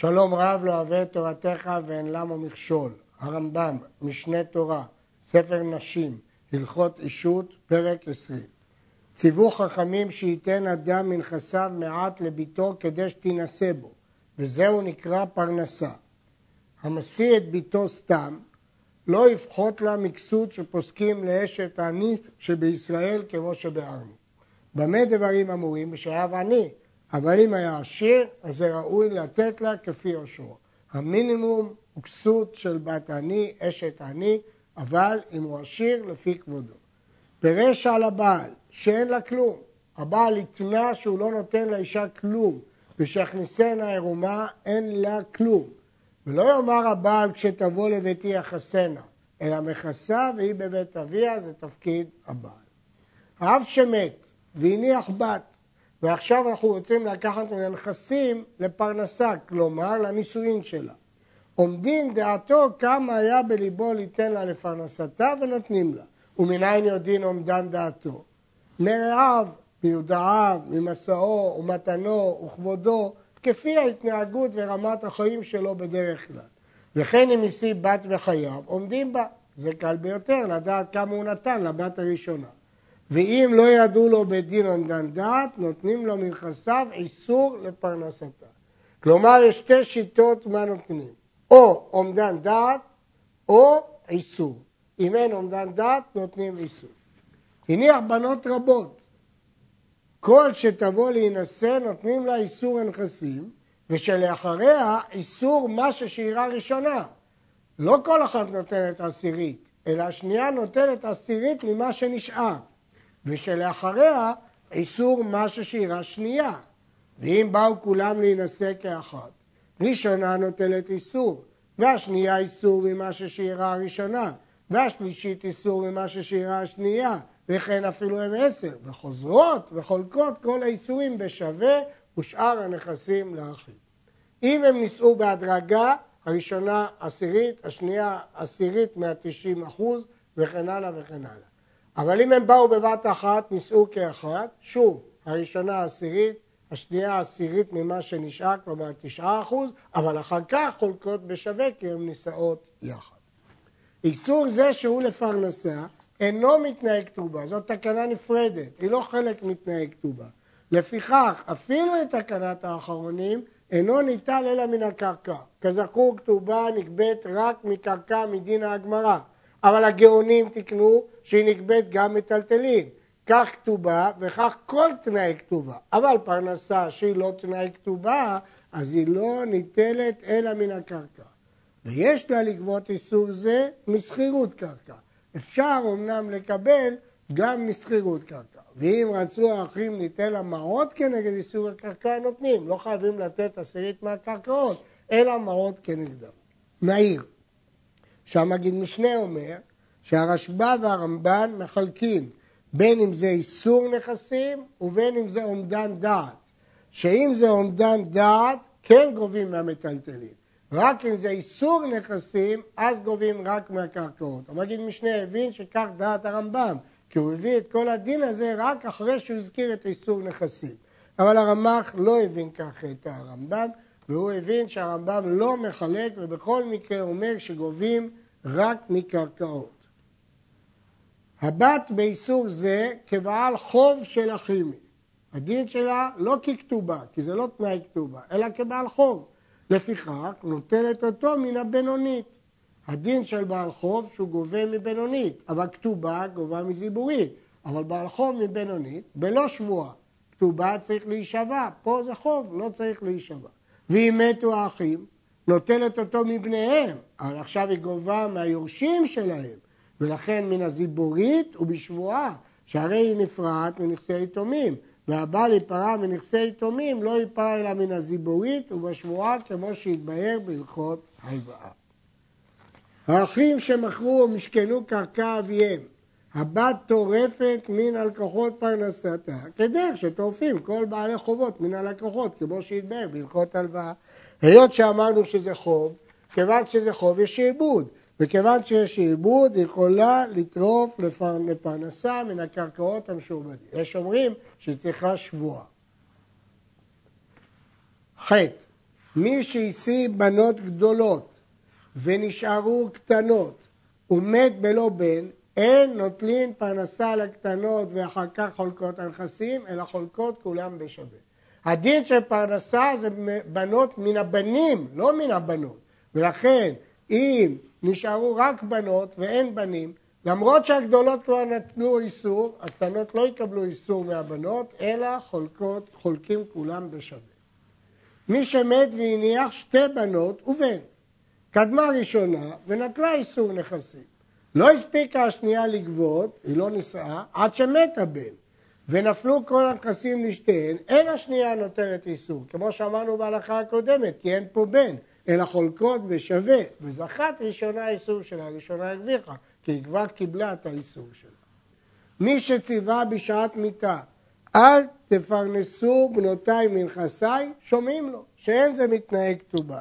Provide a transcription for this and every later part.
שלום רב לא אוהב את תורתך ואין למה מכשול. הרמב"ם, משנה תורה, ספר נשים, הלכות אישות, פרק 20. ציוו חכמים שייתן אדם מנכסיו מעט לביתו כדי שתינשא בו, וזהו נקרא פרנסה. המשיא את ביתו סתם, לא יפחות לה מכסות שפוסקים לאשת עני שבישראל כמו שבארנו. במה דברים אמורים? בשייב עני, אבל אם היה עשיר, אז זה ראוי לתת לה כפי עושרו. המינימום הוא כסות של בת עני, אשת עני, אבל אם הוא עשיר, לפי כבודו. פירש על הבעל, שאין לה כלום. הבעל התנה שהוא לא נותן לאישה כלום, ושיכניסנה עירומה, אין לה כלום. ולא יאמר הבעל כשתבוא לביתי יחסנה, אלא מכסה והיא בבית אביה, זה תפקיד הבעל. האב שמת והניח בת, ועכשיו אנחנו רוצים לקחת מן הנכסים לפרנסה, כלומר לנישואין שלה. עומדים דעתו כמה היה בליבו ליתן לה לפרנסתה ונותנים לה. ומנין יודעים עומדן דעתו? מרעיו, מיודעיו, ממסעו ומתנו וכבודו, כפי ההתנהגות ורמת החיים שלו בדרך כלל. וכן אם השיא בת וחייו, עומדים בה. זה קל ביותר, לדעת כמה הוא נתן לבת הראשונה. ואם לא ידעו לו בדין עומדן דעת, נותנים לו מנכסיו איסור לפרנסתה. כלומר, יש שתי שיטות מה נותנים, או עומדן דעת או איסור. אם אין עומדן דעת, נותנים איסור. הניח בנות רבות. כל שתבוא להינשא, נותנים לה איסור הנכסים, ושלאחריה איסור מה ששאירה ראשונה. לא כל אחת נותנת עשירית, אלא השנייה נותנת עשירית ממה שנשאר. ושלאחריה איסור מה ששאירה שנייה. ואם באו כולם להינשא כאחת, ראשונה נוטלת איסור, והשנייה איסור ממה ששאירה הראשונה, והשלישית איסור ממה ששאירה השנייה, וכן אפילו הם עשר, וחוזרות וחולקות כל האיסורים בשווה ושאר הנכסים לאחים. אם הם נישאו בהדרגה, הראשונה עשירית, השנייה עשירית מהתשעים אחוז, וכן הלאה וכן הלאה. אבל אם הם באו בבת אחת, נישאו כאחת, שוב, הראשונה עשירית, השנייה עשירית ממה שנשאר, כלומר תשעה אחוז, אבל אחר כך חולקות בשווה כי הן נישאות יחד. איסור זה שהוא לפרנסה אינו מתנהג כתובה, זאת תקנה נפרדת, היא לא חלק מתנאי כתובה. לפיכך, אפילו לתקנת האחרונים, אינו ניטל אלא מן הקרקע. כזכור, כתובה נגבית רק מקרקע מדין ההגמרא. אבל הגאונים תיקנו שהיא נגבית גם מטלטלין. כך כתובה וכך כל תנאי כתובה. אבל פרנסה שהיא לא תנאי כתובה, אז היא לא ניטלת אלא מן הקרקע. ויש לה לגבות איסור זה משכירות קרקע. אפשר אמנם לקבל גם משכירות קרקע. ואם רצו האחים ניתן למעות כנגד איסור הקרקע, נותנים. לא חייבים לתת עשירית מהקרקעות, אלא מעות כנגדם. מהיר. שם מגיד משנה אומר שהרשב"א והרמב"ן מחלקים בין אם זה איסור נכסים ובין אם זה אומדן דעת. שאם זה אומדן דעת, כן גובים מהמטלטלים. רק אם זה איסור נכסים, אז גובים רק מהקרקעות. המגיד משנה הבין שכך דעת הרמב"ם, כי הוא הביא את כל הדין הזה רק אחרי שהוא הזכיר את איסור נכסים. אבל הרמ"ח לא הבין כך את הרמב"ם, והוא הבין שהרמב"ם לא מחלק, ובכל מקרה אומר שגובים רק מקרקעות. הבת באיסור זה כבעל חוב של אחימי. הדין שלה לא ככתובה, כי זה לא תנאי כתובה, אלא כבעל חוב. לפיכך נוטלת אותו מן הבינונית. הדין של בעל חוב שהוא גובה מבינונית, אבל כתובה גובה מזיבורית, אבל בעל חוב מבינונית בלא שבועה. כתובה צריך להישבע, פה זה חוב, לא צריך להישבע. ואם מתו האחים, נוטלת אותו מבניהם, אבל עכשיו היא גובה מהיורשים שלהם, ולכן מן הזיבורית ובשבועה, שהרי היא נפרעת מנכסי יתומים, והבעל ייפרע מנכסי יתומים לא ייפרע אלא מן הזיבורית ובשבועה כמו שהתבהר בהלכות הלוואה. האחים שמכרו ומשכנו קרקע אביהם, הבת טורפת מן הלקוחות פרנסתה, כדרך שטורפים כל בעלי חובות מן הלקוחות, כמו שהתבהר בהלכות הלוואה. היות שאמרנו שזה חוב, כיוון שזה חוב יש שעבוד, וכיוון שיש היא יכולה לטרוף לפרנסה מן הקרקעות המשועבדים. יש אומרים שהיא צריכה שבועה. חטא, מי שהשיא בנות גדולות ונשארו קטנות ומת בלא בן, אין נוטלין פרנסה לקטנות ואחר כך חולקות הנכסים, אלא חולקות כולם בשווה. הדין של פרנסה זה בנות מן הבנים, לא מן הבנות. ולכן, אם נשארו רק בנות ואין בנים, למרות שהגדולות כבר נתנו איסור, הקטנות לא יקבלו איסור מהבנות, אלא חולקות, חולקים כולם בשווה. מי שמת והניח שתי בנות ובן, קדמה ראשונה ונטלה איסור נכסים. לא הספיקה השנייה לגבות, היא לא נישאה, עד שמת הבן. ונפלו כל הנכסים לשתיהן, אין השנייה נותנת איסור, כמו שאמרנו בהלכה הקודמת, כי אין פה בן, אלא חולקות בשווה, וזכת ראשונה איסור שלה, ראשונה הרוויחה, כי היא כבר קיבלה את האיסור שלה. מי שציווה בשעת מיתה, אל תפרנסו בנותיי מנכסיי, שומעים לו, שאין זה מתנאי כתובה.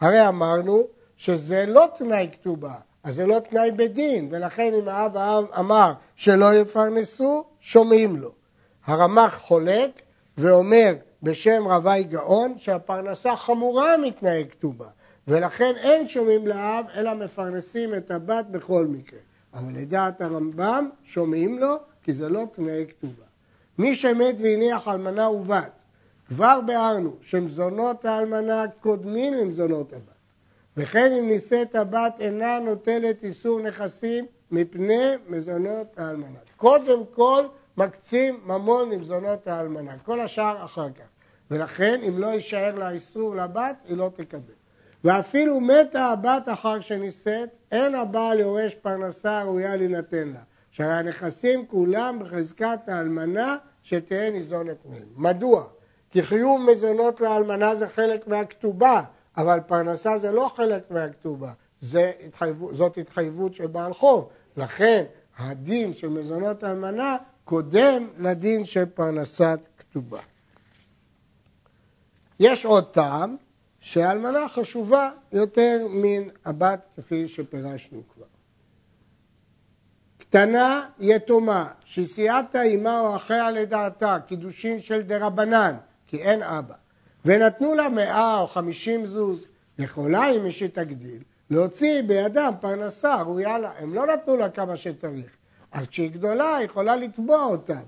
הרי אמרנו שזה לא תנאי כתובה, אז זה לא תנאי בדין, ולכן אם האב אמר שלא יפרנסו, שומעים לו. הרמ"ח חולק ואומר בשם רבי גאון שהפרנסה חמורה מתנאי כתובה, ולכן אין שומעים לאב אלא מפרנסים את הבת בכל מקרה. אבל לדעת הרמב"ם שומעים לו כי זה לא תנאי כתובה. מי שמת והניח אלמנה ובת, כבר ביארנו שמזונות האלמנה קודמים למזונות הבת. וכן אם נישאת הבת אינה נוטלת איסור נכסים מפני מזונות האלמנה. קודם כל מקצים ממון למזונות האלמנה, כל השאר אחר כך. ולכן אם לא יישאר לה איסור לבת, היא לא תקבל. ואפילו מתה הבת אחר שנישאת, אין הבעל יורש פרנסה ראויה להינתן לה. שהרי הנכסים כולם בחזקת האלמנה שתהא ניזונת מהם. מדוע? כי חיוב מזונות לאלמנה זה חלק מהכתובה, אבל פרנסה זה לא חלק מהכתובה, זה התחייב, זאת התחייבות של בעל חוב. לכן הדין של מזונות אלמנה קודם לדין של פרנסת כתובה. יש עוד טעם שהאלמנה חשובה יותר מן הבת כפי שפירשנו כבר. קטנה יתומה שסייעתה עמה או אחיה לדעתה קידושין של דרבנן כי אין אבא ונתנו לה מאה או חמישים זוז יכולה אם מי שתגדיל להוציא בידם פרנסה ראויה לה הם לא נתנו לה כמה שצריך אז כשהיא גדולה היא יכולה לתבוע אותם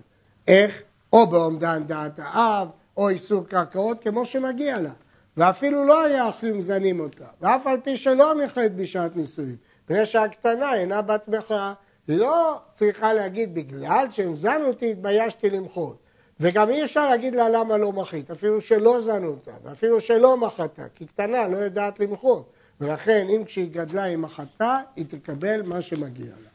איך? או באומדן דעת האב או איסור קרקעות כמו שמגיע לה ואפילו לא היה אחים זנים אותה ואף על פי שלא נכלט בשעת נישואין מפני שהקטנה אינה בת בכורה היא לא צריכה להגיד, בגלל שהם זנו אותי, התביישתי למחות. וגם אי אפשר להגיד לה למה לא מחית, אפילו שלא זנו אותה, ואפילו שלא מחתה, כי קטנה, לא יודעת למחות. ולכן, אם כשהיא גדלה היא מחתה, היא תקבל מה שמגיע לה.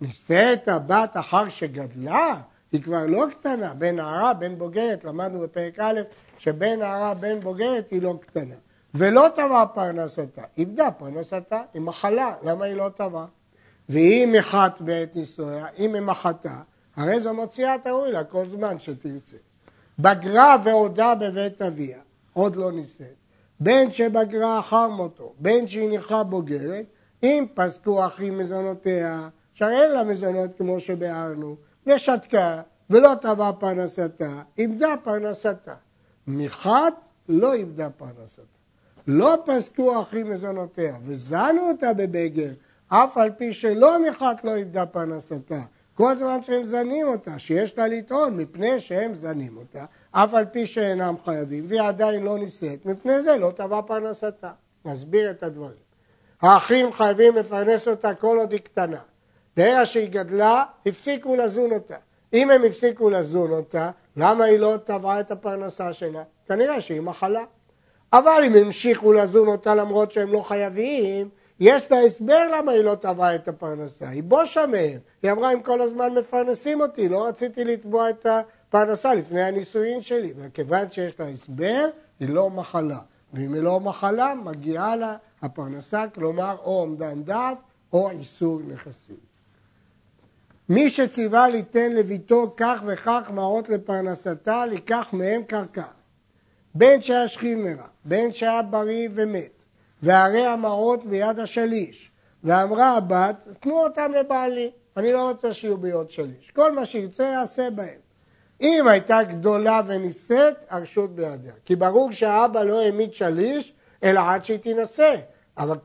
נישאת הבת אחר שגדלה, היא כבר לא קטנה, בין נערה, בין בוגרת, למדנו בפרק א', שבין נערה, בין בוגרת היא לא קטנה. ולא טבעה פרנסתה, איבדה פרנסתה, היא מחלה, למה היא לא טבעה? והיא מחת בעת נישואיה, היא מחתה, הרי זו מוציאה את הראוי לה כל זמן שתרצה. בגרה ועודה בבית אביה, עוד לא נישאת, בין שבגרה אחר מותו, בין נכה בוגרת, אם פסקו אחים מזונותיה, שהרי אין לה מזונות כמו שביארנו, ושתקה ולא טבעה פרנסתה, איבדה פרנסתה. מחת לא איבדה פרנסתה. לא פסקו אחים מזונותיה, וזנו אותה בבגר, אף על פי שלא מחת לא איבדה פרנסתה. כל זמן שהם זנים אותה, שיש לה לטעון מפני שהם זנים אותה, אף על פי שאינם חייבים, והיא עדיין לא נישאת, מפני זה לא תבע פרנסתה. נסביר את הדברים. האחים חייבים לפרנס אותה כל עוד היא קטנה. ברגע שהיא גדלה, הפסיקו לזון אותה. אם הם הפסיקו לזון אותה, למה היא לא טבעה את הפרנסה שלה? כנראה שהיא מחלה. אבל אם המשיכו לזון אותה למרות שהם לא חייבים, יש לה הסבר למה היא לא תבעה את הפרנסה, היא בושה מהם. היא אמרה, הם כל הזמן מפרנסים אותי, לא רציתי לתבוע את הפרנסה לפני הנישואין שלי. וכיוון שיש לה הסבר, היא לא מחלה. ואם היא לא מחלה, מגיעה לה הפרנסה, כלומר או עומדן דעת או איסור נכסים. מי שציווה ליתן לביתו כך וכך מעות לפרנסתה, לקח מהם קרקע. בין שהיה שכיב מרע, בין שהיה בריא ומת, והרי המעות ביד השליש. ואמרה הבת, תנו אותם לבעלי, אני לא רוצה שיהיו ביד שליש. כל מה שירצה יעשה בהם. אם הייתה גדולה ונישאת, הרשות בידיה. כי ברור שהאבא לא העמיד שליש, אלא עד שהיא תינשא. אבל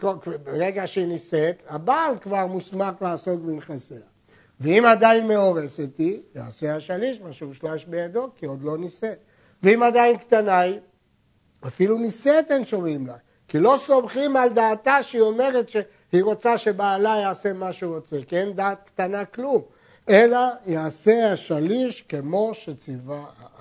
ברגע שהיא נישאת, הבעל כבר מוסמך לעסוק בנכסיה. ואם עדיין מאורסת היא, יעשה השליש מה שהושלש בידו, כי עוד לא נישאת. ואם עדיין קטנה היא, אפילו נישאת אין שומעים לה. כי לא סומכים על דעתה שהיא אומרת שהיא רוצה שבעלה יעשה מה שהוא רוצה, כי אין דעת קטנה כלום. אלא יעשה השליש כמו שציווה האב.